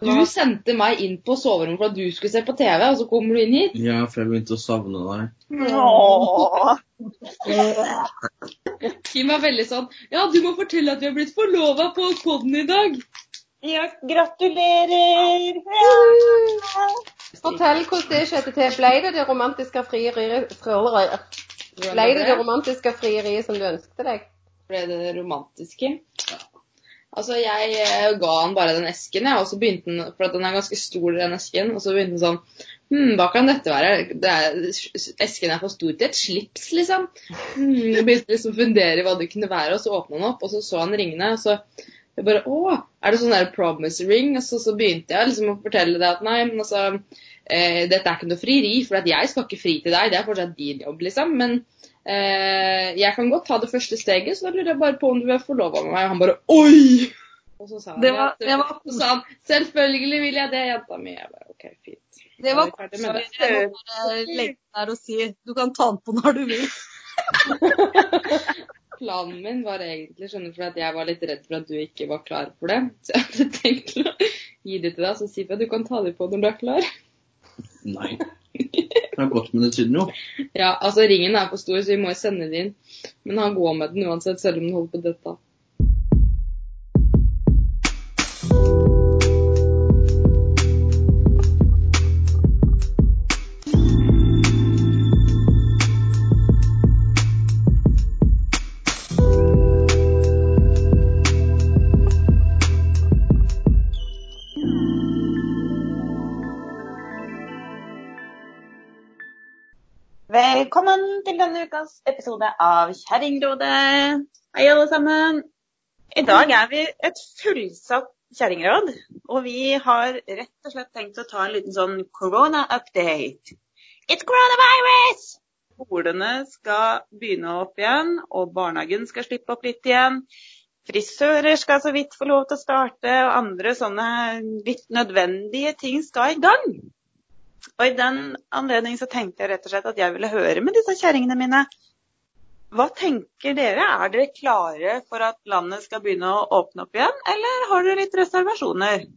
Du sendte meg inn på soverommet for at du skulle se på TV, og så kommer du inn hit. Ja, for jeg begynte å savne deg. Kim er veldig sånn Ja, du må fortelle at vi har blitt forlova på poden i dag. Ja, gratulerer! Ja. Fortell hvordan det skjedde til. Ble det det romantiske frieriet Ble det det romantiske frieriet som du ønsket deg? Ble det det romantiske? Altså, jeg eh, ga han bare den esken, jeg, og så begynte han, for den er ganske stor, den esken, og så begynte han sånn Hm, hva kan dette være? Det er, esken er for stor til et slips, liksom. Hmm, jeg begynte liksom å fundere i hva det kunne være, og så åpna han opp, og så så han ringene, og så jeg bare Å, er det sånn der promise ring? Og så, så begynte jeg liksom å fortelle det at nei, men altså eh, Dette er ikke noe frieri, for jeg skal ikke fri til deg, det er fortsatt din jobb, liksom. Men jeg kan godt ta det første steget, så da lurer jeg bare på om du vil forlove med meg. Og han bare Oi! Og så sa han, Det var- ja, det var- så sa han selvfølgelig vil jeg det, jenta mi. Jeg bare OK, fint. Det var er koselig. Jeg må bare legge der og si du kan ta den på når du vil. Planen min var egentlig skjønner for at jeg var litt redd for at du ikke var klar for det. Så jeg hadde tenkt å gi det til deg, så si at du kan ta det på når du er klar. Nei. Det har gått med det siden jo. Ja, altså ringen er for stor, så vi må sende den inn. Men han går med den uansett, selv om den holder på dette. Velkommen episode av Kjerringrådet. Hei, alle sammen. I dag er vi et fullsatt kjerringråd, og vi har rett og slett tenkt å ta en liten sånn corona-update. It's coronavirus! Skolene skal begynne opp igjen, og barnehagen skal slippe opp litt igjen. Frisører skal så vidt få lov til å starte, og andre sånne litt nødvendige ting skal i gang. Og i den anledning så tenkte jeg rett og slett at jeg ville høre med disse kjerringene mine. Hva tenker dere? Er dere klare for at landet skal begynne å åpne opp igjen, eller har dere litt reservasjoner?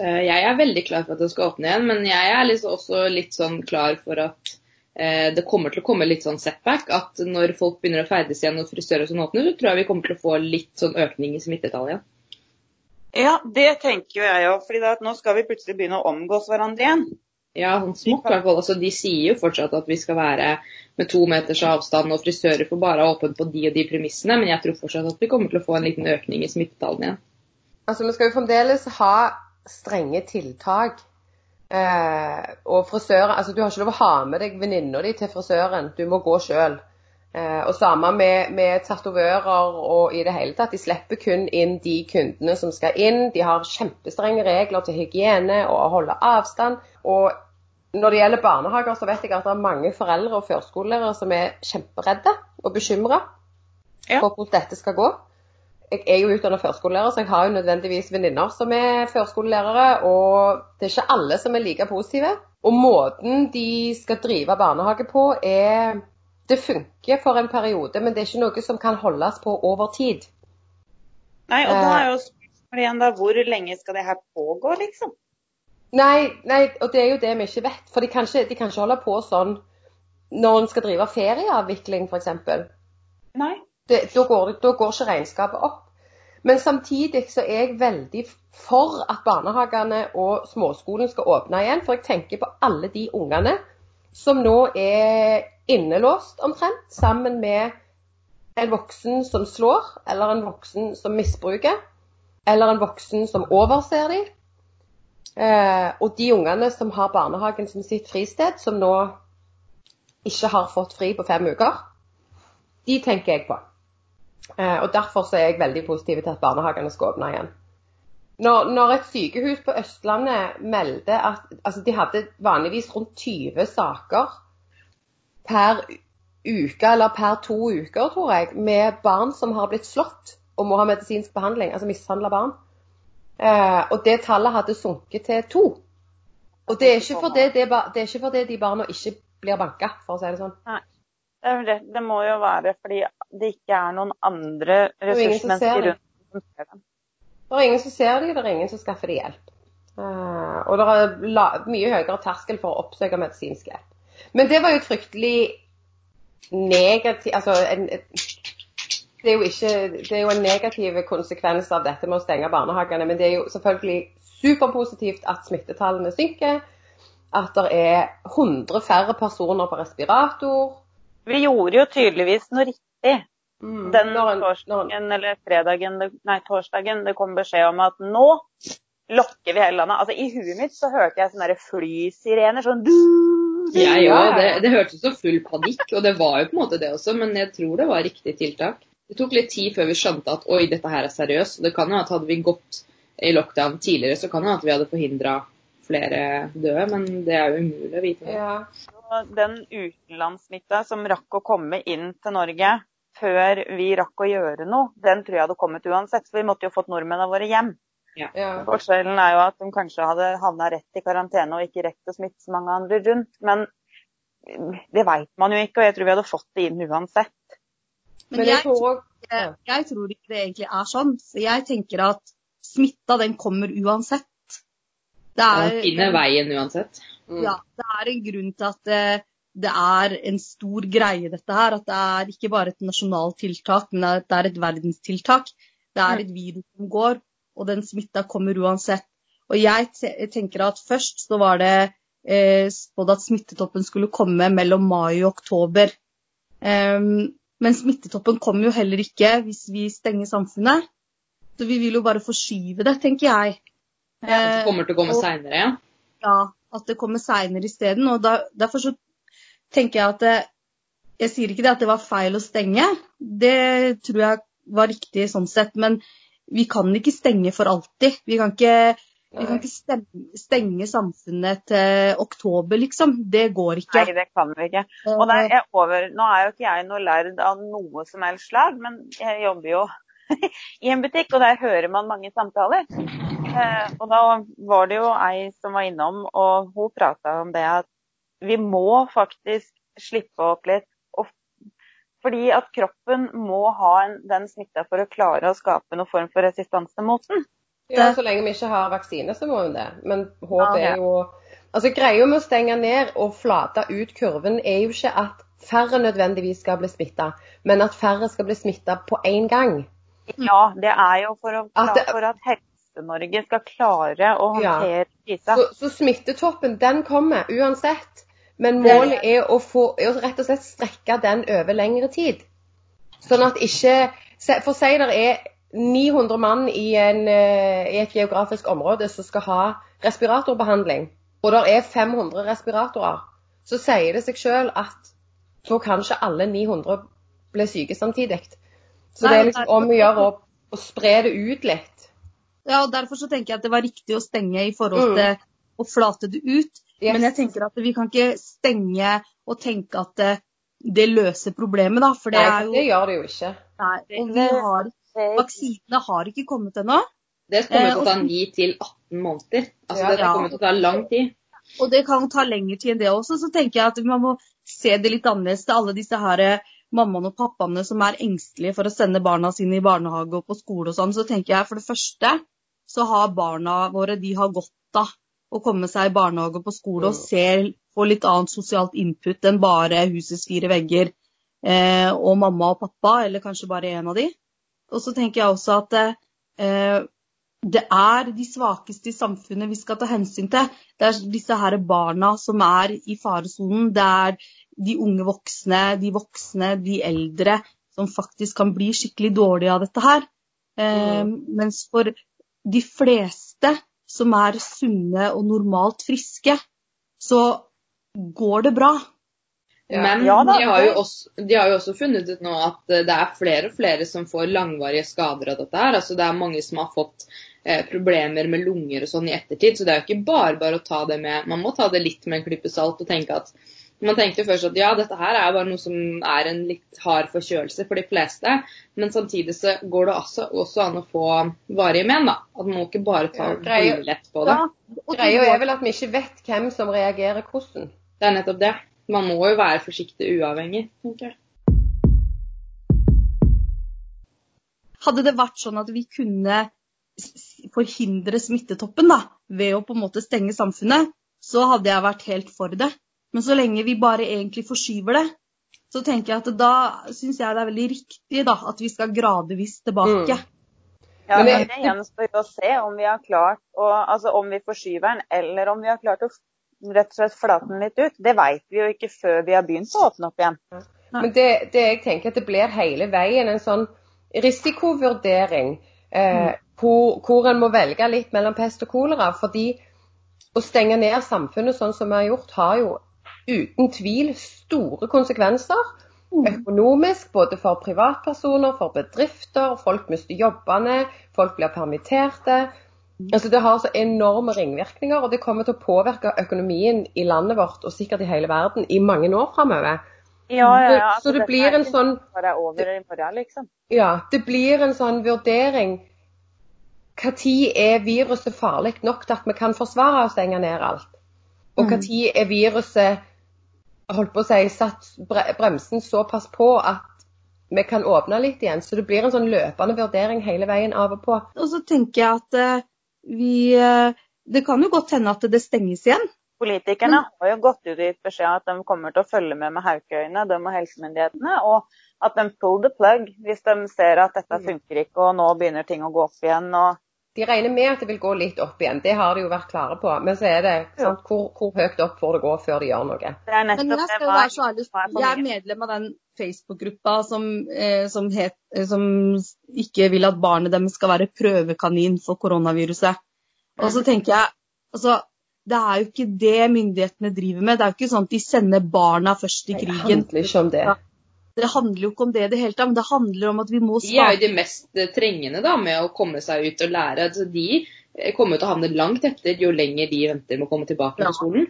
Eh, Jeg er veldig klar for at det skal åpne igjen, men jeg er liksom også litt sånn klar for at eh, det kommer til å komme litt sånn setback. At når folk begynner å ferdes igjen og frisører og sånn åpner, så tror jeg vi kommer til å få litt sånn økning i smittetallet igjen. Ja, det tenker jo jeg òg, for nå skal vi plutselig begynne å omgås hverandre igjen. Ja, sånn smått i hvert fall. Altså, de sier jo fortsatt at vi skal være med to meters avstand, og frisører får bare ha åpent på de og de premissene, men jeg tror fortsatt at vi kommer til å få en liten økning i smittetallene igjen. Altså, vi skal jo fremdeles ha strenge tiltak. Eh, og frisører Altså, du har ikke lov å ha med deg venninna di til frisøren. Du må gå sjøl. Eh, og samme med, med tatovører og i det hele tatt. De slipper kun inn de kundene som skal inn. De har kjempestrenge regler til hygiene og å holde avstand. Og når det gjelder barnehager, så vet jeg at det er mange foreldre og førskolelærere som er kjemperedde og bekymra Ja. for hvordan dette skal gå. Jeg er jo utdannet førskolelærer, så jeg har jo nødvendigvis venninner som er førskolelærere. Og det er ikke alle som er like positive. Og måten de skal drive barnehage på, er Det funker for en periode, men det er ikke noe som kan holdes på over tid. Nei, og da er jo spørsmålet igjen da, hvor lenge skal det her pågå, liksom? Nei, nei, og det er jo det vi ikke vet. For de kan ikke, de kan ikke holde på sånn når en skal drive ferieavvikling, f.eks. Nei. det, da, går, da går ikke regnskapet opp. Men samtidig så er jeg veldig for at barnehagene og småskolen skal åpne igjen. For jeg tenker på alle de ungene som nå er innelåst omtrent, sammen med en voksen som slår, eller en voksen som misbruker, eller en voksen som overser dem. Eh, og de ungene som har barnehagen som sitt fristed, som nå ikke har fått fri på fem uker, de tenker jeg på. Eh, og Derfor er jeg veldig positiv til at barnehagene skal åpne igjen. Når, når et sykehus på Østlandet melder at altså de hadde vanligvis rundt 20 saker per uke, eller per to uker, tror jeg, med barn som har blitt slått og må ha medisinsk behandling, altså mishandla barn. Eh, og det tallet hadde sunket til to. Og det er ikke fordi, det, det ikke fordi de barna ikke blir banka, for å si det sånn. Det, er det. det må jo være fordi det ikke er noen andre er ressursmennesker rundt som ser dem. Det er ingen som ser dem, det er ingen som skaffer dem hjelp. Eh, og det er la, mye høyere terskel for å oppsøke medisinsk hjelp. Men det var jo fryktelig negativ Altså en, det er, jo ikke, det er jo en negativ konsekvens av dette med å stenge barnehagene. Men det er jo selvfølgelig superpositivt at smittetallene synker. At det er 100 færre personer på respirator. Vi gjorde jo tydeligvis noe riktig. Mm. Den Når en- når en- torsdagen eller fredagen, nei torsdagen, det kom beskjed om at nå lokker vi hele landet. Altså I huet mitt så hørte jeg sånne flysirener. Sånn Jeg Ja, òg. ja, Det, det hørtes ut som full panikk, og det var jo på en måte det også, men jeg tror det var riktig tiltak. Det tok litt tid før vi skjønte at oi, dette her er seriøst. Det kan jo at hadde vi gått i lockdown tidligere, så kan det at vi hadde forhindra flere døde, men det er jo umulig å vite. Ja. Den utenlandssmitta som rakk å komme inn til Norge før vi rakk å gjøre noe, den tror jeg hadde kommet uansett. For vi måtte jo fått nordmennene våre hjem. Ja. Forskjellen er jo at de kanskje hadde havna rett i karantene og ikke rett å smitte så mange andre rundt. Men det veit man jo ikke, og jeg tror vi hadde fått det inn uansett. Men, jeg tror jeg, tror ikke det egentlig er sånn. Jeg tenker at smitta, den kommer uansett. Det er, finner veien uansett. mm. ja, det er en grunn til at det, det er en stor greie, dette her. At det er ikke bare et nasjonalt tiltak, men at det er et verdenstiltak. Det er et virus som går, og den smitta kommer uansett. Og jeg tenker at først så var det eh, spådd at smittetoppen skulle komme mellom mai og oktober. Ehm, men smittetoppen kommer jo heller ikke hvis vi stenger samfunnet. Så vi vil jo bare forskyve det, tenker jeg. Det Eh, kommer til å komme og- seinere, ja. ja, at det kommer seinere isteden. Og da, derfor så tenker jeg at det, Jeg sier ikke det at det var feil å stenge, det tror jeg var riktig sånn sett. Men vi kan ikke stenge for alltid. Vi kan ikke, vi kan ikke stenge, samfunnet til oktober, liksom. Det går ikke. Nei, det kan vi ikke. Og er jeg over, nå er jo ikke jeg noe lærd av noe som helst slag, men jeg jobber jo i en butikk, og der hører man mange samtaler. Eh, og da var det jo ei som var innom, og hun prata om det at vi må faktisk slippe opp litt. Og, fordi at kroppen må ha en, den smitta for å klare å skape noen form for resistanse mot den. Ja, så lenge vi ikke har vaksine, så må vi det. Men håpet er jo Altså, Greia med å stenge ned og flate ut kurven er jo ikke at færre nødvendigvis skal bli smitta, men at færre skal bli smitta på én gang. Ja, det er jo for, å, At det- for at Helse-Norge skal klare å Ja. håndtere krisa. Så, så smittetoppen, den kommer uansett. Men målet er å, få, er å rett og slett strekke den over lengre tid. Sånn at ikke For si det er 900 mann i, en, eh, i et geografisk område som skal ha respiratorbehandling, og det er 500 respiratorer, så sier det seg sjøl at så kan ikke alle 900 bli syke samtidig. Så det er liksom om å gjøre å, å spre det ut litt. Ja, og Derfor så tenker jeg at det var riktig å stenge i forhold Mm. til å flate det ut. Yes. Men jeg tenker at vi kan ikke stenge og tenke at det, det løser problemet, da. For det Nei, er jo det gjør det jo ikke. Nei, vi har, Vaksinene har ikke kommet ennå. Det kommer Eh, til å ta 9 til 18 måneder. Altså, Ja, det kommer til å ta lang tid. Og det kan ta lengre tid enn det også. Så tenker jeg at man må se det litt annerledes til alle disse her eh, mammaene og pappaene som er engstelige for å sende barna sine i barnehage og på skole og sånn. Så tenker jeg for det første så har barna våre de har godt av å komme seg i barnehage og på skole og se, få litt annet sosialt input enn bare husets fire vegger eh, og mamma og pappa, eller kanskje bare en av de. Og så tenker jeg også at eh, det er de svakeste i samfunnet vi skal ta hensyn til. Det er disse her barna som er i faresonen. Det er de unge voksne, de voksne, de eldre som faktisk kan bli skikkelig dårlige av dette her. Eh, mens for de fleste som er sunne og normalt friske, så går det bra. Ja. Men Ja da, de, har jo også, de har jo også funnet ut nå at eh, det er flere og flere som får langvarige skader av dette her. Altså det er mange som har fått eh, problemer med lunger og sånn i ettertid. Så det er jo ikke bare bare å ta det med Man må ta det litt med en klype salt og tenke at man tenkte først at ja, dette her er bare noe som er en litt hard forkjølelse for de fleste. Men samtidig så går det også, også an å få varige men, da. At man må ikke bare ta Ja, lett på det. Ja, Greia er vel at vi ikke vet hvem som reagerer hvordan. Det er nettopp det. Man må jo være forsiktig uavhengig, tenker jeg. Hadde det vært sånn at vi kunne forhindre smittetoppen da, ved å på en måte stenge samfunnet, så hadde jeg vært helt for det. Men så lenge vi bare egentlig forskyver det, så tenker jeg at da syns jeg det er veldig riktig da, at vi skal gradvis tilbake. Mm. Ja, Men det gjenstår jo å se om vi har klart å, altså om vi forskyver den, eller om vi har klart å rett og slett flaten litt ut. Det vet vi jo ikke før vi har begynt å åpne opp igjen. Men det, det jeg tenker at det blir hele veien en sånn risikovurdering eh, hvor, hvor en må velge litt mellom pest og kolera. Fordi å stenge ned samfunnet sånn som vi har gjort, har jo uten tvil store konsekvenser. Økonomisk, både for privatpersoner, for bedrifter. Folk mister jobbene, folk blir permitterte. Altså Det har så enorme ringvirkninger, og det kommer til å påvirke økonomien i landet vårt og sikkert i hele verden i mange år framover. Ja, ja, ja. Så det blir er en sånn det over i morgen, liksom. Ja, det blir en sånn vurdering. Når er viruset farlig nok til at vi kan forsvare å stenge ned alt? Og Mm. når er viruset holdt på å si, satt bremsen såpass på at vi kan åpne litt igjen? Så det blir en sånn løpende vurdering hele veien av og på. Og så tenker jeg at eh, vi eh, Det kan jo godt hende at det stenges igjen. Politikerne har jo gått ut og gitt beskjed at de kommer til å følge med med haukeøyne, de og helsemyndighetene. Og at de pull the plug hvis de ser at dette funker ikke, og nå begynner ting å gå opp igjen. og De regner med at det vil gå litt opp igjen, det har de jo vært klare på. Men så er det sant, hvor, hvor høyt opp får det gå før de gjør noe? Det er Men jeg skal være så ærlig. Jeg er medlem av den Facebook-gruppa som, eh, som, het, eh, som ikke vil at barnet deres skal være prøvekanin for koronaviruset. Og så tenker jeg altså, Det er jo ikke det myndighetene driver med. Det er jo ikke sånn at de sender barna først i Det krigen. handler ikke om det. Det handler jo ikke om det i det hele tatt, men det handler om at vi må De er jo de mest eh, trengende da, med å komme seg ut og lære. Altså, de eh, kommer til å havne langt etter jo lenger de venter med å komme tilbake Ja. til skolen.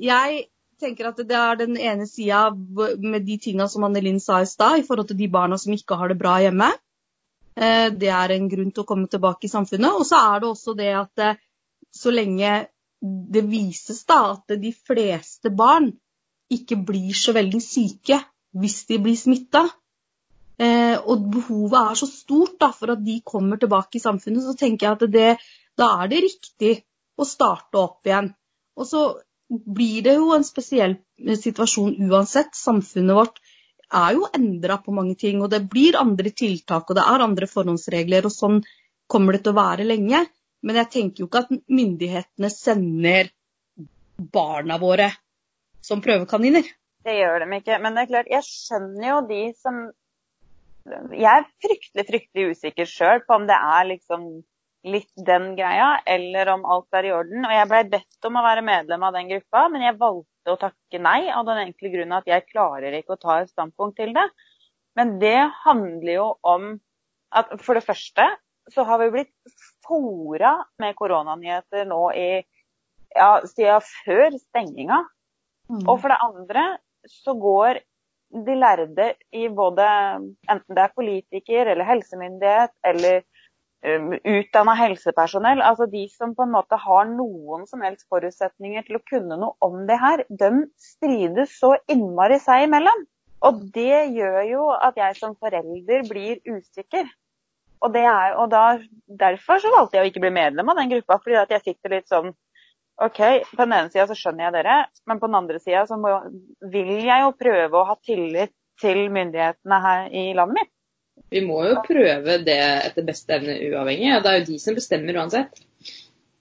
Jeg tenker at det er den ene sida med de tinga som Anne Linn sa i stad, i forhold til de barna som ikke har det bra hjemme. Eh, Det er en grunn til å komme tilbake i samfunnet. Og så er det også det at så lenge det vises da at de fleste barn ikke blir så veldig syke hvis de blir smitta, og behovet er så stort da, for at de kommer tilbake i samfunnet, så tenker jeg at det, da er det riktig å starte opp igjen. Og så blir det jo en spesiell situasjon uansett. Samfunnet vårt er jo endra på mange ting, og det blir andre tiltak, og det er andre forhåndsregler, og sånn kommer det til å være lenge. Men jeg tenker jo ikke at myndighetene sender barna våre som prøvekaniner. Det gjør de ikke. Men det er klart, jeg skjønner jo de som Jeg er fryktelig, fryktelig usikker sjøl på om det er liksom litt den greia, eller om alt er i orden. Og jeg blei bedt om å være medlem av den gruppa, men jeg valgte å takke nei av den enkle grunn at jeg klarer ikke å ta et standpunkt til det. Men det handler jo om at for det første så har vi blitt fora med koronanyheter nå i ja, siden før stenginga. Og for det andre så går de lærde i både enten det er politiker eller helsemyndighet eller um, utdanna helsepersonell, altså de som på en måte har noen som helst forutsetninger til å kunne noe om det her, de strides så innmari seg imellom. Og det gjør jo at jeg som forelder blir usikker. Og, er, og da, derfor så valgte jeg å ikke bli medlem av den gruppa, fordi at jeg sitter litt sånn OK, på den ene sida så skjønner jeg dere, men på den andre sida så må, vil jeg jo prøve å ha tillit til myndighetene her i landet mitt. Vi må jo prøve det etter beste evne uavhengig, og det er jo de som bestemmer uansett.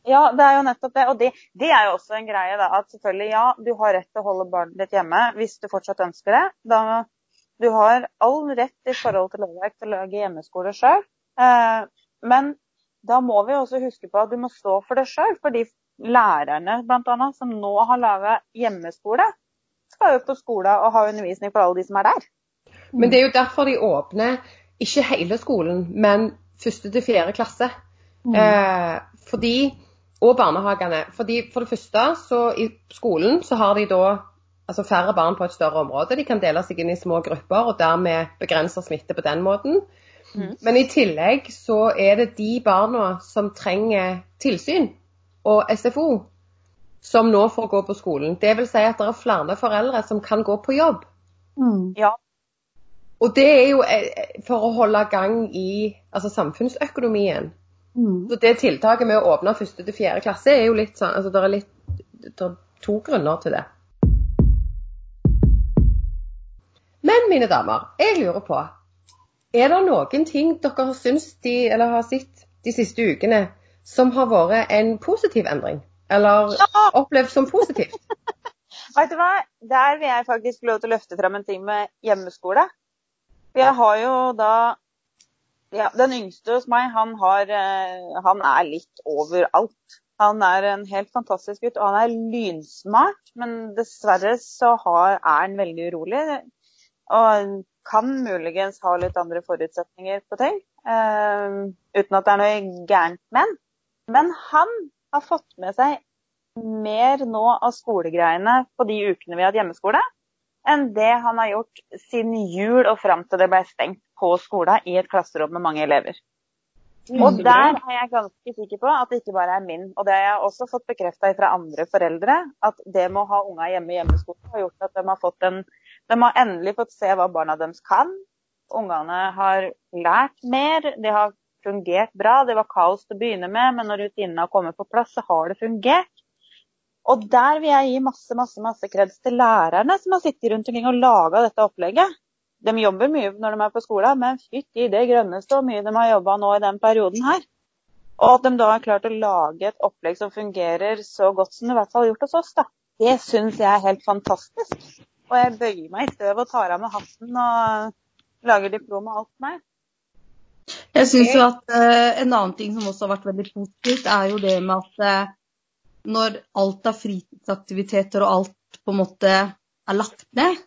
Ja, det er jo nettopp det. Og det, det er jo også en greie, da. At selvfølgelig, ja, du har rett til å holde barnet ditt hjemme hvis du fortsatt ønsker det. Da, du har all rett i forhold til lovverk til å lage hjemmeskole sjøl. Eh, men da må vi også huske på at du må stå for det sjøl. For de lærerne annet, som nå har laga hjemmeskole, skal jo på skole og ha undervisning for alle de som er der. Men det er jo derfor de åpner ikke hele skolen, men første til fjerde klasse. Eh, fordi, og barnehagene. Fordi For det første, så i skolen så har de da altså færre barn på et større område. De kan dele seg inn i små grupper og dermed begrense smitte på den måten. Mm. Men i tillegg så er det de barna som trenger tilsyn og SFO, som nå får gå på skolen. Det vil si at det er flere foreldre som kan gå på jobb. Mm. Ja, Og det er jo eh, for å holde gang i altså samfunnsøkonomien. Mm. Så det tiltaket med å åpne første til fjerde klasse er jo litt sånn altså Det er litt det er to grunner til det. Men mine damer, jeg lurer på Er det noen ting dere har syntes de, eller har sett de siste ukene som har vært en positiv endring? Eller opplevd som positivt? Vet du hva? Der vil jeg faktisk få lov til å løfte fram en ting med hjemmeskole. For jeg har jo da ja, Den yngste hos meg, han, har, eh, han er litt overalt. Han er en helt fantastisk gutt, og han er lynsmart. Men dessverre så har, er han veldig urolig. Og kan muligens ha litt andre forutsetninger på ting. Uh, uten at det er noe gærent med han. Men han har fått med seg mer nå av skolegreiene på de ukene vi har hatt hjemmeskole, enn det han har gjort siden jul og fram til det ble stengt på skolen i et klasserom med mange elever. Og der er jeg ganske sikker på at det ikke bare er min. Og det har jeg også fått bekrefta fra andre foreldre, at det med å ha unga hjemme i hjemmeskole har gjort at de har fått en De har endelig fått se hva barna deres kan. Ungene har lært mer. de har fungert bra. Det var kaos til å begynne med, men når rutinene har kommet på plass, så har det fungert. Og der vil jeg gi masse masse, masse kreds til lærerne som har sittet rundt omkring og laga dette opplegget. De jobber mye når de er på skolen, men fytti det grønneste og mye de har jobba nå i den perioden her. Og at de da har klart å lage et opplegg som fungerer så godt som det i hvert fall har gjort hos oss, da. Det syns jeg er helt fantastisk. Og jeg bøyer meg i støv og tar av meg hatten og lager diplom og alt meg. Jeg syns jo at uh, en annen ting som også har vært veldig positivt, er jo det med at uh, når alt av fritidsaktiviteter og alt på en måte er lagt ned,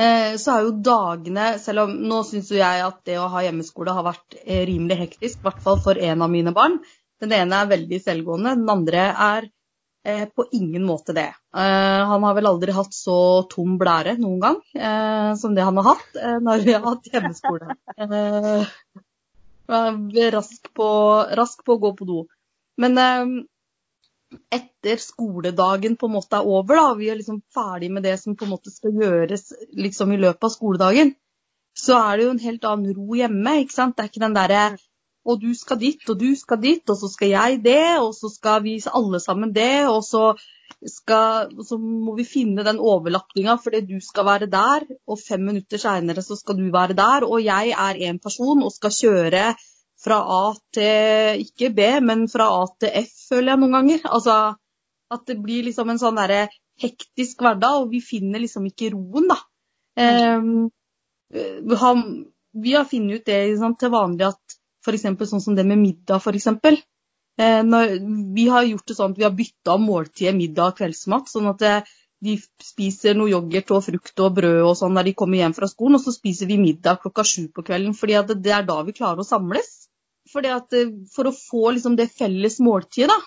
uh, så er jo dagene Selv om nå syns jo jeg at det å ha hjemmeskole har vært rimelig hektisk, i hvert fall for en av mine barn. Den ene er veldig selvgående, den andre er på ingen måte det. Han har vel aldri hatt så tom blære noen gang som det han har hatt når vi har hatt hjemmeskole. Eh, rask på, rask på å gå på do. Men eh, etter skoledagen på en måte er over, da, vi er liksom ferdig med det som på en måte skal gjøres liksom i løpet av skoledagen, så er det jo en helt annen ro hjemme. ikke sant? Det er ikke den derre og du skal dit, og du skal dit, og så skal jeg det, og så skal vi alle sammen det, og så, skal, så må vi finne den overlappinga fordi du skal være der, og fem minutter seinere så skal du være der, og jeg er én person og skal kjøre fra A til ikke B, men fra A til F, føler jeg noen ganger. Altså at det blir liksom en sånn derre hektisk hverdag, og vi finner liksom ikke roen, da. Um, vi, har, vi har funnet ut det sånn, til vanlig at f.eks. sånn som det med middag, f.eks. Eh, når, vi har gjort det sånn at vi har bytta om måltidet middag og kveldsmat. Sånn at eh, de spiser noe yoghurt og frukt og brød og sånn når de kommer hjem fra skolen, og så spiser vi middag klokka sju på kvelden. fordi det er da vi klarer å samles. Fordi at eh, For å få liksom det felles måltidet, da.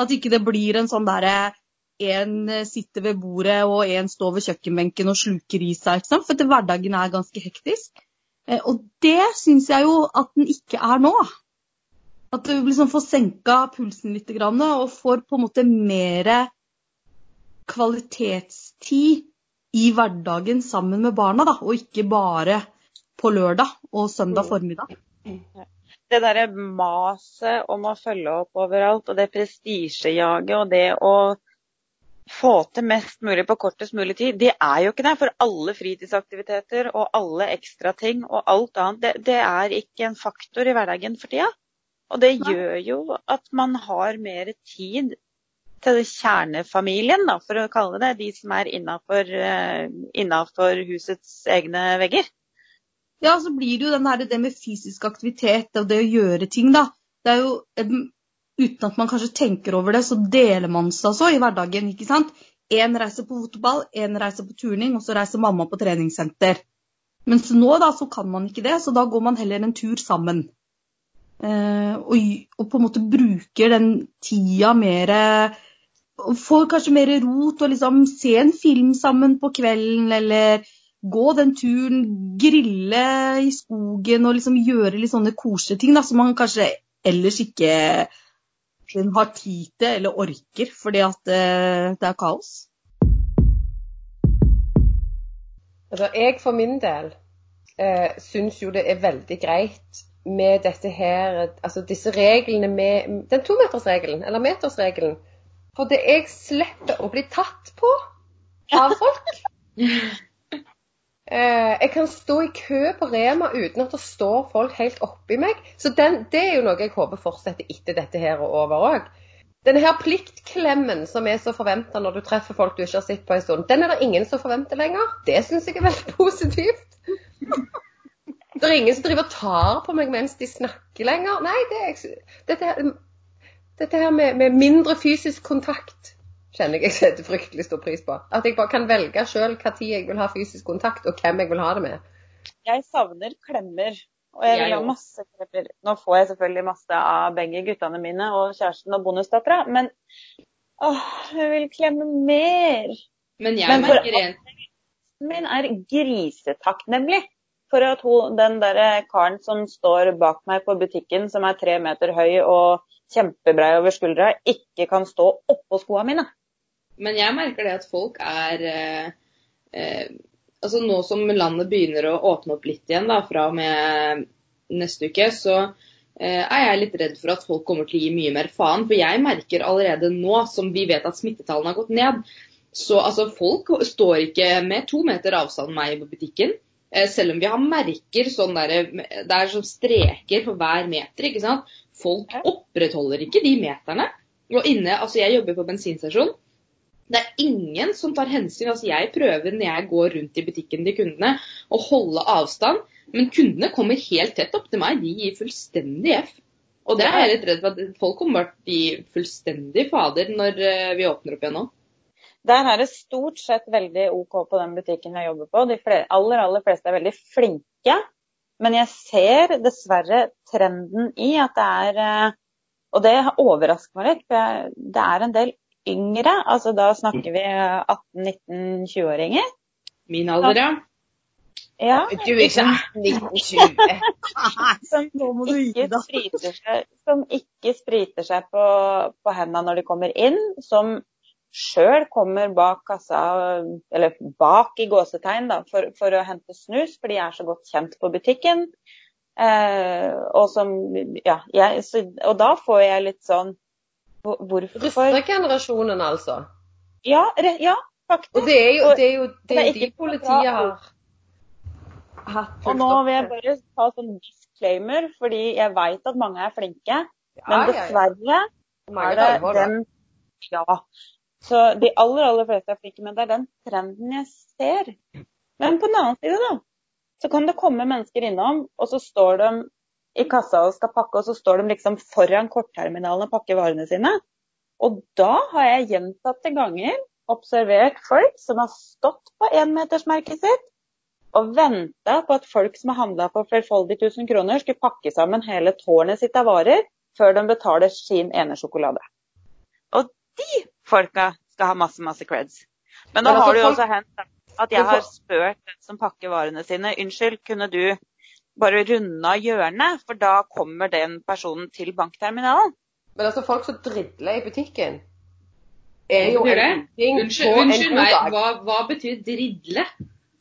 At ikke det blir en sånn derre en sitter ved bordet og en står ved kjøkkenbenken og sluker i seg. ikke sant? For hverdagen er ganske hektisk. Og det syns jeg jo at den ikke er nå. At du liksom får senka pulsen litt og får på en måte mer kvalitetstid i hverdagen sammen med barna, da, og ikke bare på lørdag og søndag formiddag. Det derre maset om å følge opp overalt, og det prestisjejaget og det å få til mest mulig på kortest mulig tid, det er jo ikke det. For alle fritidsaktiviteter og alle ekstra ting og alt annet, det, det er ikke en faktor i hverdagen for tida. Og det gjør jo at man har mer tid til kjernefamilien, da, for å kalle det de som er innafor uh, husets egne vegger. Ja, så blir det jo den her, det med fysisk aktivitet og det å gjøre ting, da. Det er jo uten at man kanskje tenker over det, så deler man seg så i hverdagen. ikke sant? Én reiser på fotball, én reiser på turning, og så reiser mamma på treningssenter. Mens nå da, så kan man ikke det, så da går man heller en tur sammen. Eh, og, og, på en måte bruker den tida mer og Får kanskje mer ro til å liksom se en film sammen på kvelden, eller gå den turen, grille i skogen og liksom gjøre litt sånne koselige ting da, som man kanskje ellers ikke har tid til eller orker fordi at det, det er kaos? Altså, jeg for min del eh, syns jo det er veldig greit med dette her Altså disse reglene med Den tometersregelen, eller metersregelen. For det jeg slipper å bli tatt på av folk. Eh, jeg kan stå i kø på Rema uten at det står folk helt oppi meg. Så den, det er jo noe jeg håper fortsetter etter dette her og over òg. Denne her pliktklemmen som er så forventa når du treffer folk du ikke har sett på en stund, den er det ingen som forventer lenger. Det syns jeg er veldig positivt. Det er ingen som driver og tar på meg mens de snakker lenger. Nei, det er, dette, her, dette her med, med mindre fysisk kontakt kjenner jeg jeg setter fryktelig stor pris på. At jeg bare kan velge sjøl når jeg vil ha fysisk kontakt, og hvem jeg vil ha det med. Jeg savner klemmer. Og jeg vil ha masse klemmer. Nå får jeg selvfølgelig masse av begge guttene mine og kjæresten og bonusdattera, men åh, jeg vil klemme mer. Men jeg Men for merker en Min er grisetakknemlig for at hun, den der karen som står bak meg på butikken, som er tre meter høy og kjempebrei over skuldra, ikke kan stå oppå skoene mine. Men jeg merker det at folk er eh, eh, Altså nå som landet begynner å åpne opp litt igjen, da, fra og med neste uke, så eh, er jeg litt redd for at folk kommer til å gi mye mer faen. For jeg merker allerede nå, som vi vet at smittetallene har gått ned, så altså folk står ikke med to meter avstand meg på butikken. Eh, selv om vi har merker sånn der, det er sånn streker for hver meter, ikke sant. Folk opprettholder ikke de meterne. Og inne, altså jeg jobber på bensinstasjon. Det er ingen som tar hensyn. altså Jeg prøver når jeg går rundt i butikken til kundene å holde avstand, men kundene kommer helt tett opp til meg. De gir fullstendig F. Og det er jeg litt redd for at folk kommer til å gi fullstendig fader når eh, vi åpner opp igjen nå. Der er det stort sett veldig OK på den butikken jeg jobber på. De flere, aller, aller fleste er veldig flinke. Men jeg ser dessverre trenden i at det er eh, Og det overrasker meg litt, for det er en del yngre. Altså da snakker vi 18-19-20-åringer. Min alder, ja. Ja, Du er ikke 1920. som Nå må du ikke spriter seg, som ikke spriter seg på, på hendene når de kommer inn, som sjøl kommer bak kassa, eller bak i gåsetegn, da, for, for å hente snus, for de er så godt kjent på butikken. Eh, og, som, ja, jeg, så, og da får jeg litt sånn hvor- Hvorfor Russegenerasjonen, altså. Ja, re, ja faktisk. Og det er jo, det er jo det er de politiet har hatt Og nå vil jeg bare ta sånn disclaimer, fordi jeg veit at mange er flinke. Ja, Men ja, ja. dessverre er det den Ja. Så de aller, aller fleste er flinke, men det er den trenden jeg ser. Men på den annen side, da, så kan det komme mennesker innom, og så står de i kassa og skal pakke, og så står de liksom foran kortterminalen og pakker varene sine. Og da har jeg gjentatte ganger observert folk som har stått på énmetersmerket sitt og venta på at folk som har handla for flerfoldig 1000 kroner, skulle pakke sammen hele tårnet sitt av varer før de betaler sin ene sjokolade. Og de folka skal ha masse, masse creds. Men nå Men altså, har det jo folk- også hendt at jeg har spurt den som pakker varene sine Unnskyld, kunne du bare runde av hjørnet, for da kommer den personen til bankterminalen. Men altså, folk som dridler i butikken, er jo en ting Unnskyld, på en unnskyld god meg, hva, hva betyr dridle?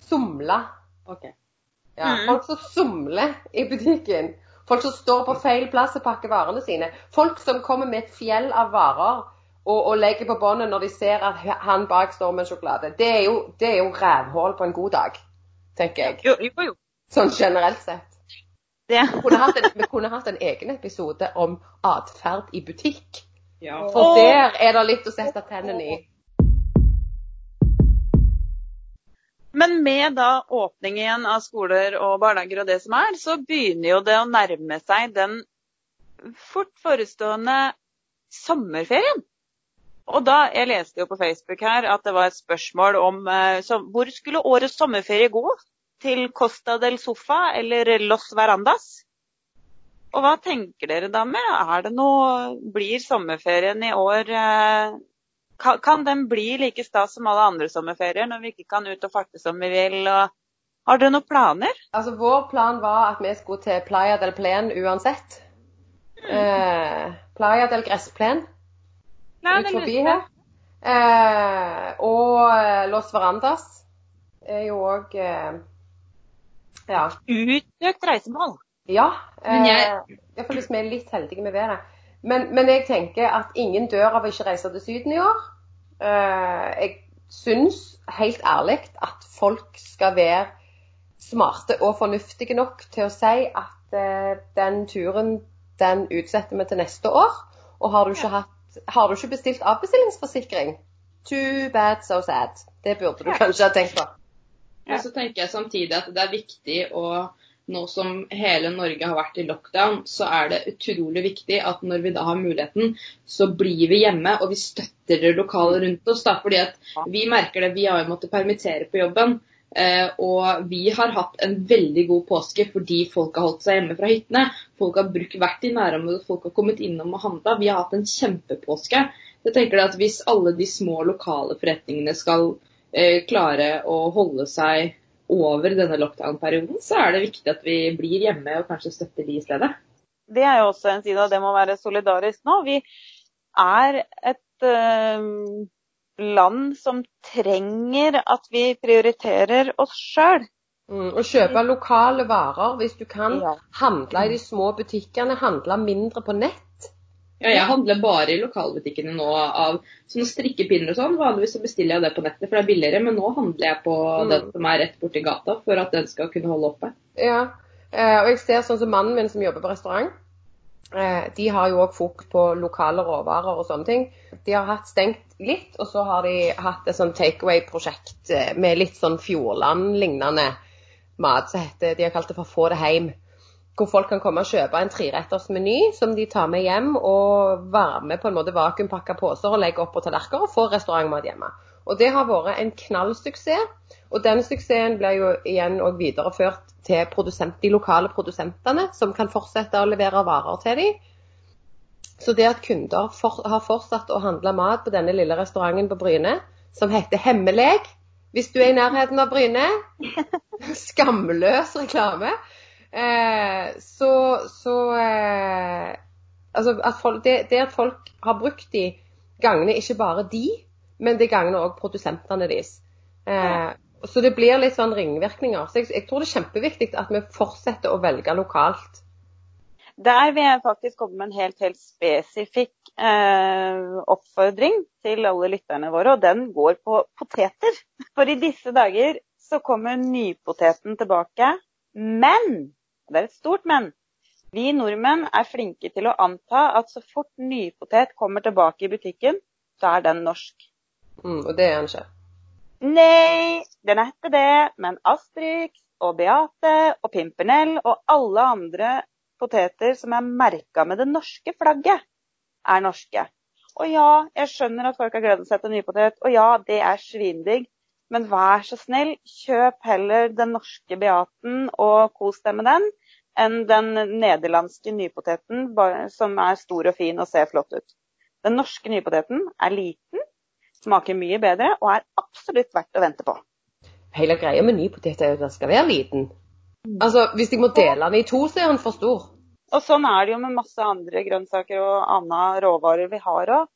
Somle. Okay. Ja, Mm. Folk som somler i butikken. Folk som står på feil plass og pakker varene sine. Folk som kommer med et fjell av varer og, og legger på båndet når de ser at han bak står med en sjokolade. Det er jo, det er jo rævhull på en god dag, tenker jeg. Jo, jo, jo. Sånn generelt sett. Det. Vi kunne hatt en, vi kunne hatt en egen episode om atferd i butikk. Ja. For der er det litt å sette tennene i. Men med da åpning igjen av skoler og barnehager og det som er, så begynner jo det å nærme seg den fort forestående sommerferien. Og da, Jeg leste jo på Facebook her at det var et spørsmål om eh, så, hvor skulle årets sommerferie gå? Til Costa del Sofa eller Los Verandas? Og hva tenker dere, da med? Er det noe, Blir sommerferien i år eh, kan, kan den bli like stas som alle andre sommerferier når vi ikke kan ut og farte som vi vil? Og har dere noen planer? Altså, Vår plan var at vi skulle til Playa del Plen uansett. Eh, Playa del Gressplen ut forbi her. Eh, og eh, Los Verandas er jo òg eh, Ja. Utøkt reisemål. Ja. Men jeg- eh, Iallfall hvis vi er litt heldige med været. Men, men jeg tenker at ingen dør av å ikke reise til Syden i år. Eh, jeg syns helt ærlig at folk skal være smarte og fornuftige nok til å si at eh, den turen den utsetter vi til neste år. Og har du ikke, hatt, har du ikke bestilt avbestillingsforsikring, too bad, so sad. Det burde du kanskje ha tenkt på. Ja. Og så tenker jeg samtidig at det er viktig å nå som hele Norge har vært i lockdown, så er det utrolig viktig at når vi da har muligheten, så blir vi hjemme og vi støtter det lokale rundt oss. Da, fordi at vi merker det, vi har jo måttet permittere på jobben. Eh, og vi har hatt en veldig god påske fordi folk har holdt seg hjemme fra hyttene. Folk har brukt, vært i nærområdet, folk har kommet innom og handla. Vi har hatt en kjempepåske. Jeg tenker at Hvis alle de små lokale forretningene skal eh, klare å holde seg over denne lockdown-perioden, så er det viktig at vi blir hjemme og kanskje støtter de i stedet. Det er jo også en side av det med å være solidarisk nå. Vi er et eh, land som trenger at vi prioriterer oss sjøl. Mm, og kjøpe lokale varer hvis du kan. Ja. Handle i de små butikkene, handle mindre på nett. Ja, jeg handler bare i lokalbutikkene nå av sånne strikkepinner og sånn. Vanligvis så bestiller jeg det på nettet, for det er billigere, men nå handler jeg på Mm. den som er rett borti gata, for at den skal kunne holde oppe. Ja, eh, og jeg ser sånn som mannen min som jobber på restaurant. Eh, de har jo òg fokus på lokale råvarer og sånne ting. De har hatt stengt litt, og så har de hatt et sånn takeaway-prosjekt eh, med litt sånn Fjordland-lignende mat som heter De har kalt det for Få det heim. Hvor folk kan komme og kjøpe en treretters meny som de tar med hjem og varmer på en måte vakuumpakka poser og legge opp på tallerkener og få restaurantmat hjemme. Og det har vært en knallsuksess. Og den suksessen blir jo igjen videreført til produsent, de lokale produsentene, som kan fortsette å levere varer til dem. Så det at kunder for, har fortsatt å handle mat på denne lille restauranten på Bryne, som heter Hemmeleg, hvis du er i nærheten av Bryne Skamløs reklame. Eh, så så eh, Altså at folk, det, det at folk har brukt de gangene ikke bare de, men det gagner òg produsentene deres. Eh, så det blir litt sånn ringvirkninger. Så jeg, jeg tror det er kjempeviktig at vi fortsetter å velge lokalt. Der vil jeg faktisk komme med en helt, helt spesifikk eh, oppfordring til alle lytterne våre, og den går på poteter. For i disse dager så kommer nypoteten tilbake. Men, og det er et stort men, vi nordmenn er flinke til å anta at så fort nypotet kommer tilbake i butikken, så er den norsk. Mm, og det er han ikke. Nei, den er ikke det, men Astrix og Beate og Pimpernell og alle andre poteter som er merka med det norske flagget, er norske. Og ja, jeg skjønner at folk har gledet seg til nypotet, og ja, det er svindigg. Men vær så snill, kjøp heller den norske Beaten og kos deg med den, enn den nederlandske nypoteten som er stor og fin og ser flott ut. Den norske nypoteten er liten, smaker mye bedre og er absolutt verdt å vente på. Hele greia med ny potet er jo at den skal være liten. Altså, Hvis jeg må dele den i to, så er den for stor. Og sånn er det jo med masse andre grønnsaker og andre råvarer vi har òg.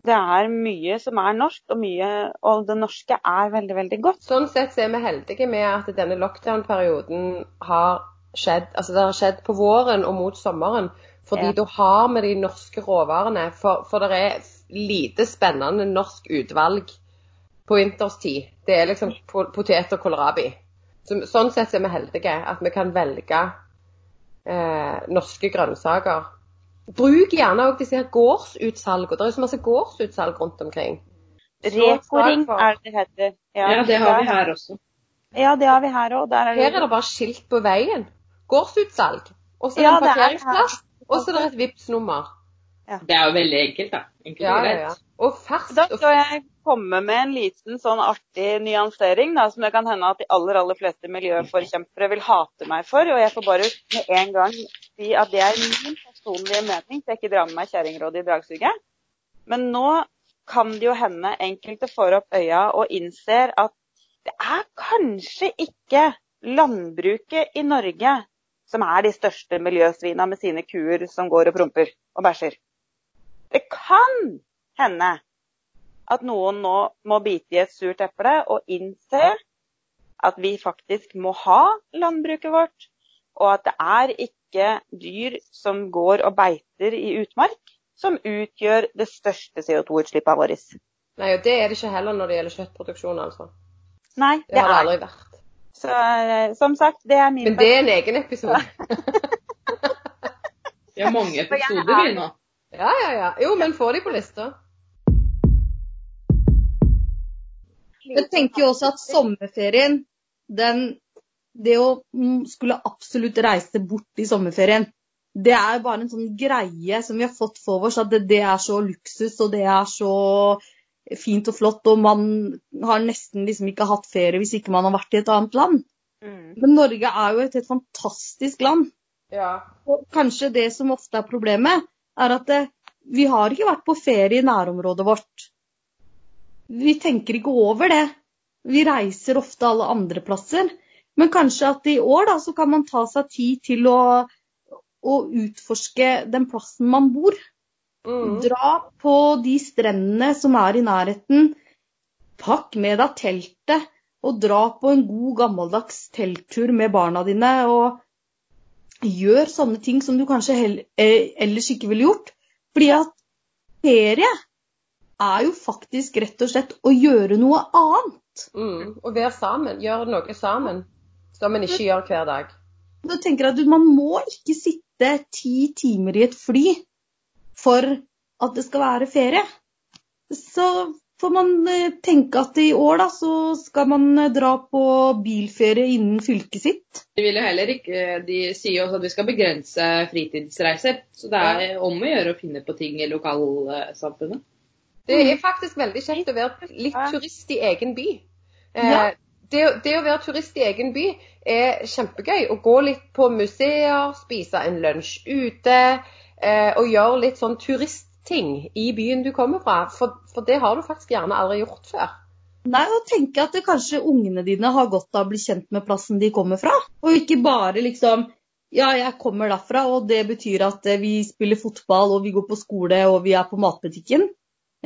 Det er mye som er norsk, og, mye, og det norske er veldig, veldig godt. Sånn sett så er vi heldige med at denne lockdown-perioden har skjedd altså det har skjedd på våren og mot sommeren. Fordi Ja. da har vi de norske råvarene. For, for det er lite spennende norsk utvalg på vinterstid. Det er liksom potet og kålrabi. Så, sånn sett er vi heldige at vi kan velge eh, norske grønnsaker. Bruk gjerne òg disse her gårdsutsalgene. Det er jo så masse gårdsutsalg rundt omkring. Rekoring er det det heter. Ja, det har vi her også. Ja, det har vi her òg. Er Her er det bare skilt på veien. Gårdsutsalg. Og så Ja, det en er parkeringsplass. Og så er det et Vipps-nummer. Det er jo veldig enkelt, da. Enkelt Ja, ja, ja. Og ferskt. Da skal jeg komme med en liten sånn artig nyansering, da, som det kan hende at de aller aller fleste miljøforkjempere vil hate meg for. Og jeg får bare med en gang si at det er min personlige mening, så jeg ikke drar med meg kjerringrådet i dragsuget. Men nå kan det jo hende enkelte får opp øya og innser at det er kanskje ikke landbruket i Norge som er de største miljøsvina med sine kuer som går og promper og bæsjer. Det kan hende at noen nå må bite i et surt eple og innse at vi faktisk må ha landbruket vårt. og at det er ikke dyr som går og beiter i utmark, som utgjør det største CO2-utslippet vårt. Nei, og det er det ikke heller når det gjelder kjøttproduksjon, altså. Nei, Det det har det aldri vært. Så eh, som sagt, det er min Men det er en egen episode. Vi har mange episoder er- vi nå. Ja, ja, ja. Jo, men få de på lista. Jeg tenker jo også at sommerferien, den Det å mm, skulle absolutt reise bort i sommerferien, det er bare en sånn greie som vi har fått for oss, at det, det er så luksus, og det er så fint og flott, og man har nesten liksom ikke hatt ferie hvis ikke man har vært i et annet land. Mm. Men Norge er jo et helt fantastisk land. Ja. Og kanskje det som ofte er problemet, er at det, vi har ikke vært på ferie i nærområdet vårt. Vi tenker ikke over det. Vi reiser ofte alle andre plasser. Men kanskje at i år da, så kan man ta seg tid til å, å utforske den plassen man bor. Mm. Dra på de strendene som er i nærheten. Pakk med deg teltet, og dra på en god gammeldags telttur med barna dine. Og gjør sånne ting som du kanskje eh, ellers ikke ville gjort. Fordi at ferie er jo faktisk rett og slett å gjøre noe annet. Mm. Være sammen. Gjøre noe sammen som en ikke gjør hver dag. Da tenker at Man må ikke sitte ti timer i et fly for at det skal være ferie. Så får man eh, tenke at i år da, så skal man eh, dra på bilferie innen fylket sitt. De vil jo heller ikke, de sier også at vi skal begrense fritidsreiser. Så det er om å gjøre å finne på ting i lokalsamfunnet. Det er faktisk veldig kjekt å være litt turist i egen by. Eh, Ja. det, det å være turist i egen by er kjempegøy. Å gå litt på museer, spise en lunsj ute eh, og gjøre litt sånn turistting i byen du kommer fra. For, for det har du faktisk gjerne aldri gjort før. Nei, og tenke at det kanskje ungene dine har godt av å bli kjent med plassen de kommer fra. Og ikke bare liksom Ja, jeg kommer derfra, og det betyr at eh, vi spiller fotball, og vi går på skole, og vi er på matbutikken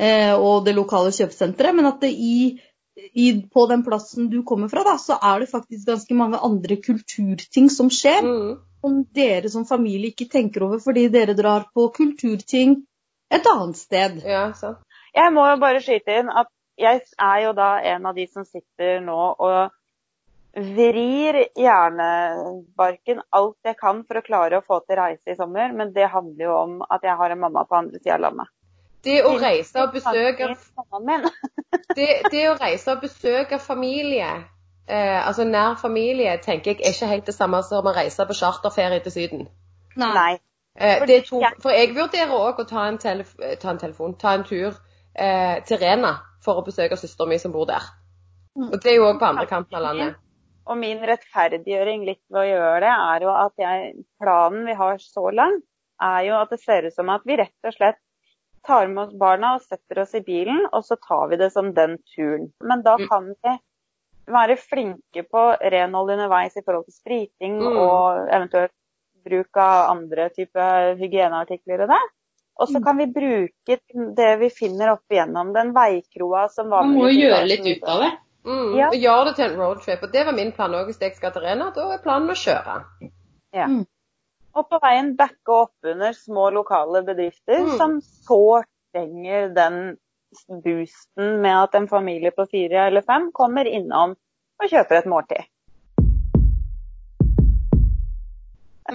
eh, og det lokale kjøpesenteret. Men at det i, i, på den plassen du kommer fra, da, så er det faktisk ganske mange andre kulturting som skjer. Mm. Som dere som familie ikke tenker over fordi dere drar på kulturting et annet sted. Ja, så. Jeg må jo bare skyte inn at jeg er jo da en av de som sitter nå og vrir hjernebarken alt jeg kan for å klare å få til reise i sommer, men det handler jo om at jeg har en mamma på andre sida av landet. Det å reise og besøke det, det å reise og besøke familie, eh, altså nær familie, tenker jeg er ikke helt det samme som å reise på charterferie til Syden. Nei. Eh, det er to, for jeg vurderer òg å ta en, telef ta en telefon, ta en tur eh, til Rena for å besøke søsteren min som bor der. Mm. Og det er jo òg på andre kanten av landet. Og min rettferdiggjøring litt ved å gjøre det, er jo at jeg, planen vi har så langt, er jo at det ser ut som at vi rett og slett tar med oss barna og setter oss i bilen, og så tar vi det som den turen. Men da Mm. kan vi være flinke på renhold underveis i forhold til spriting Mm. og eventuelt bruk av andre typer hygieneartikler og det. Og så Mm. kan vi bruke det vi finner opp igjennom den veikroa som var Man må jo gjøre litt ut av det. Mm, Ja. Gjøre det til en roadtrip. Og det var min plan òg hvis jeg skal til Rena. Da er planen å kjøre. Og på veien backe opp under små lokale bedrifter Mm. som sårt trenger den boosten med at en familie på fire eller fem kommer innom og kjøper et måltid.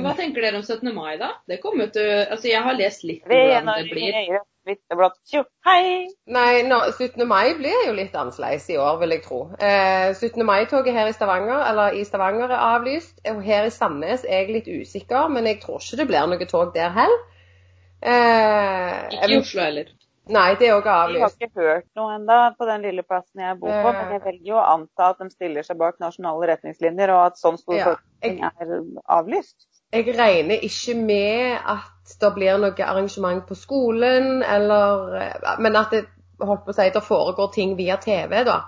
Hva tenker dere om 17. mai, da? Det kommer til Altså, jeg har lest litt om hvordan det blir. Nye hvitt-blått tjo, hei! Nei, nå, 17. mai blir jo litt annerledes i år, vil jeg tro. Eh, 17. mai-toget her i Stavanger eller i Stavanger er avlyst. Og her i Sandnes er jeg litt usikker, men jeg tror ikke det blir noe tog der heller. Eh, Ikke i Oslo heller. Nei, det er òg Vi har ikke hørt noe ennå på den lille plassen jeg bor på, Eh. men jeg velger jo å anta at de stiller seg bak nasjonale retningslinjer, og at sånn stor Ja, jeg, er avlyst. Jeg regner ikke med at det blir noe arrangement på skolen, eller Men at det, holdt på å si, det foregår ting via TV, da.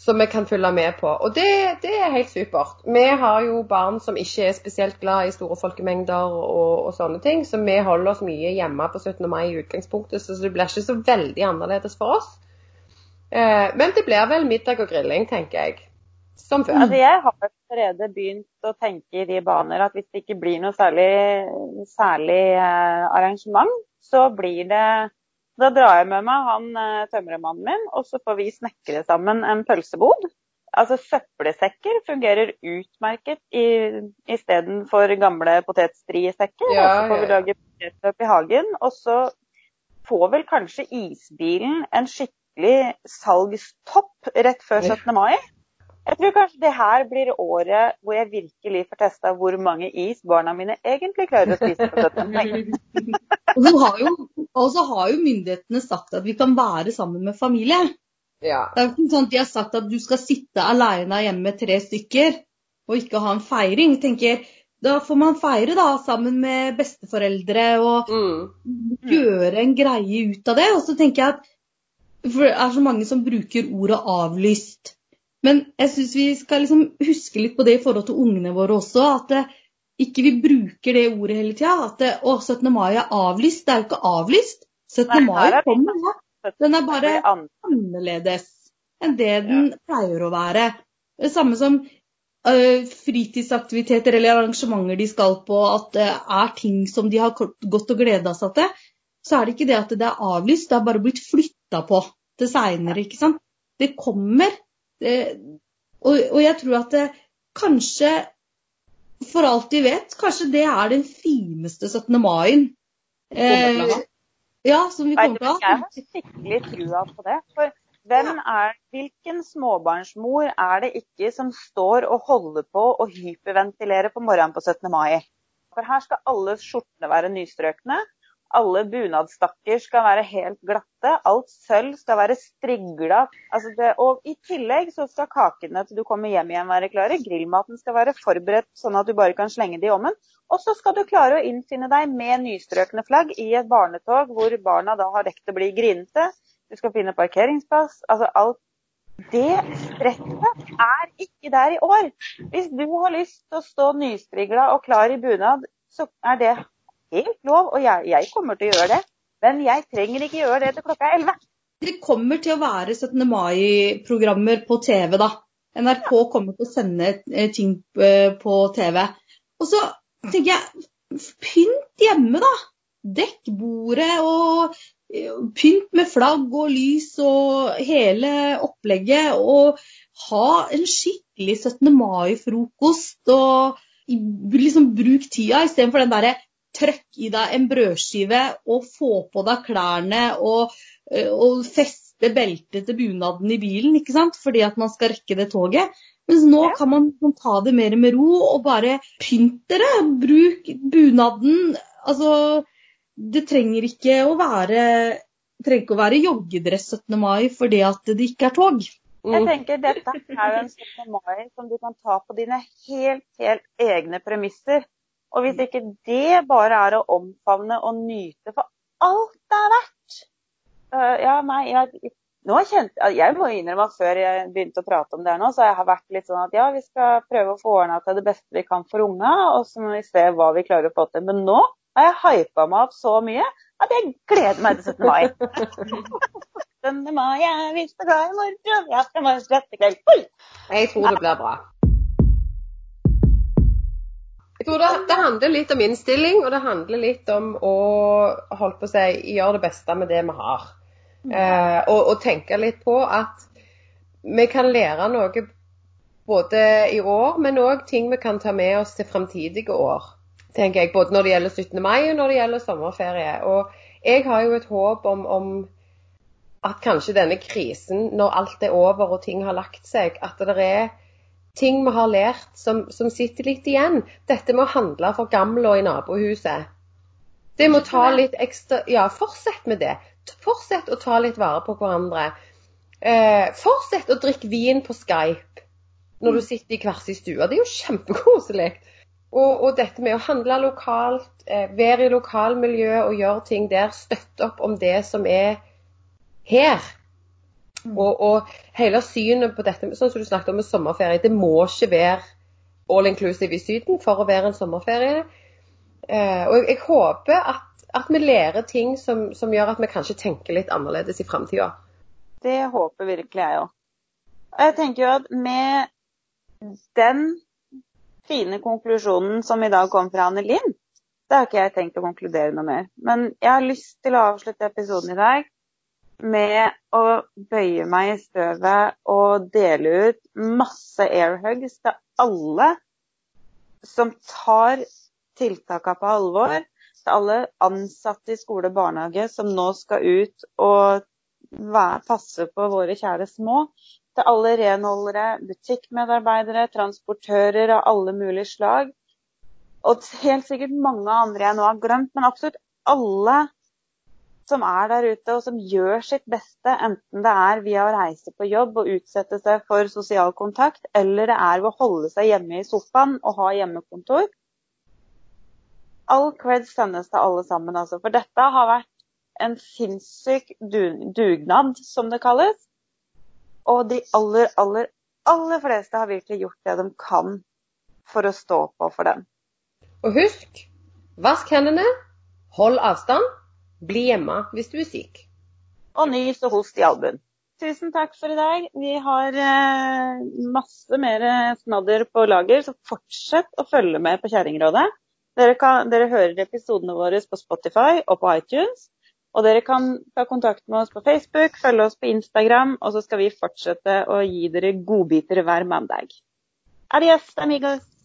Som vi kan følge med på. Og det, det er helt supert. Vi har jo barn som ikke er spesielt glad i store folkemengder og, og sånne ting, så vi holder oss mye hjemme på 17. mai i utgangspunktet, så det blir ikke så veldig annerledes for oss. Eh, men det blir vel middag og grilling, tenker jeg. Som før. Altså, jeg har allerede begynt å tenke i de baner at hvis det ikke blir noe særlig, særlig eh, arrangement, så blir det Da drar jeg med meg han eh, tømrermannen min, og så får vi snekre sammen en pølsebod. Altså søppelsekker fungerer utmerket i- istedenfor gamle potetstriesekker. Ja, og så får vi lage potetløp i hagen. Og så får vel kanskje isbilen en skikkelig salgstopp rett før 17. mai. Jeg tror kanskje det her blir året hvor jeg virkelig får testa hvor mange is barna mine egentlig klarer å spise på 17. mai. Og så har jo, og så har jo myndighetene sagt at vi kan være sammen med familie. Ja. Det er jo ikke sånn at de har sagt at du skal sitte alene hjemme med tre stykker og ikke ha en feiring. tenker Da får man feire da sammen med besteforeldre og Mm. gjøre en greie ut av det. Og så tenker jeg at For det er så mange som bruker ordet avlyst. Men jeg syns vi skal liksom huske litt på det i forhold til ungene våre også. At det, ikke vi bruker det ordet hele tida. At det, å, 17. mai er avlyst. Det er jo ikke avlyst. 17. Nei, mai er kommer, ja. Den er bare annerledes enn det den pleier å være. Det samme som ø, fritidsaktiviteter eller arrangementer de skal på, at det er ting som de har gått og gleda seg til, så er det ikke det at det er avlyst, det er bare blitt flytta på til seinere, ikke sant. Det kommer. Det, og, og jeg tror at det kanskje, for alt vi vet, kanskje det er den fineste 17. mai-en. Ha. ja, som vi kommer til å ha. Jeg ha. har skikkelig trua på det. For hvem er, hvilken småbarnsmor er det ikke som står og holder på og hyperventilerer på morgenen på 17. mai? For her skal alle skjortene være nystrøkne. Alle bunadstakker skal være helt glatte. Alt sølv skal være strigla. Altså og i tillegg så skal kakene til du kommer hjem igjen være klare. Grillmaten skal være forberedt sånn at du bare kan slenge det i ovnen. Og så skal du klare å innfinne deg med nystrøkne flagg i et barnetog hvor barna da har rekt å bli grinete. Du skal finne parkeringsplass. Altså alt det stresset er ikke der i år. Hvis du har lyst til å stå nystrigla og klar i bunad, så er det helt lov. Og jeg, jeg kommer til å gjøre det. Men jeg trenger ikke gjøre det til klokka er 11. Det kommer til å være 17. mai-programmer på TV, da. NRK kommer til å sende eh, ting eh, på TV. Og så tenker jeg, pynt hjemme, da. Dekk bordet og eh, pynt med flagg og lys og hele opplegget. Og ha en skikkelig 17. mai-frokost. Og liksom bruk tida istedenfor den derre trøkk i deg en brødskive og få på deg klærne og, eh, og feste beltet til bunaden i bilen, ikke sant? fordi at man skal rekke det toget. Mens nå Ja. kan man liksom ta det mer med ro og bare pynte dere. Bruk bunaden. Altså, det trenger ikke å være ikke å være joggedress 17. mai fordi at det ikke er tog. Jeg Mm. tenker Dette er jo en 17. mai som du kan ta på dine helt, helt egne premisser. Og hvis ikke det bare er å omfavne og nyte for alt det er verdt uh, Ja, nei, jeg, nå kjente, jeg må innrømme at før jeg begynte å prate om det her nå, så jeg har vært litt sånn at ja, vi skal prøve å få ordna til det beste vi kan for unga, og så må vi se hva vi klarer å få til. Men nå har jeg hypa meg opp så mye at jeg gleder meg til 17. mai. 17. mai er vi så glad i morgen, jeg skal være. Oi! Jeg tror det blir bra. Jeg tror det, det handler litt om innstilling, og det handler litt om å holde på å si, gjøre det beste med det vi har. Eh, og, og tenke litt på at vi kan lære noe både i år, men òg ting vi kan ta med oss til framtidige år. tenker jeg, Både når det gjelder 17. mai og når det gjelder sommerferie. Og jeg har jo et håp om, om at kanskje denne krisen, når alt er over og ting har lagt seg, at det er ting vi har lært som, som sitter litt igjen. Dette med å handle for gamle og i nabohuset. Det må ta litt ekstra Ja, fortsett med det. Fortsett å ta litt vare på hverandre. Eh, fortsett å drikke vin på Skype når du sitter i hver sin stue. Det er jo kjempekoselig. Og, og dette med å handle lokalt, eh, være i lokalmiljø og gjøre ting der, støtte opp om det som er her. Og, og hele synet på dette, sånn som du snakket om med sommerferie, det må ikke være all inclusive i Syden for å være en sommerferie. Eh, og jeg, jeg håper at, at vi lærer ting som, som gjør at vi kanskje tenker litt annerledes i framtida. Det håper virkelig jeg òg. Og jeg tenker jo at med den fine konklusjonen som i dag kom fra Anne Linn, det har ikke jeg tenkt å konkludere noe mer. Men jeg har lyst til å avslutte episoden i dag med å bøye meg i støvet og dele ut masse airhugs til alle som tar tiltakene på alvor. Til alle ansatte i skole og barnehage som nå skal ut og passe på våre kjære små. Til alle renholdere, butikkmedarbeidere, transportører av alle mulige slag. Og helt sikkert mange andre jeg nå har glemt, men absolutt alle som er der ute og som gjør sitt beste, enten det er via å reise på jobb og utsette seg for sosial kontakt, eller det er ved å holde seg hjemme i sofaen og ha hjemmekontor. All cred sendes til alle sammen, altså. For dette har vært en sinnssyk dugnad, som det kalles. Og de aller, aller, aller fleste har virkelig gjort det de kan for å stå på for dem. Og husk, vask hendene, hold avstand, bli hjemme hvis du er syk. Og nys og host i albuen. Tusen takk for i dag. Vi har eh, masse mer snadder på lager, så fortsett å følge med på Kjerringrådet. Dere, dere hører episodene våre på Spotify og på iTunes. Og dere kan ta kontakt med oss på Facebook, følge oss på Instagram, og så skal vi fortsette å gi dere godbiter hver mandag. Adios, amigos!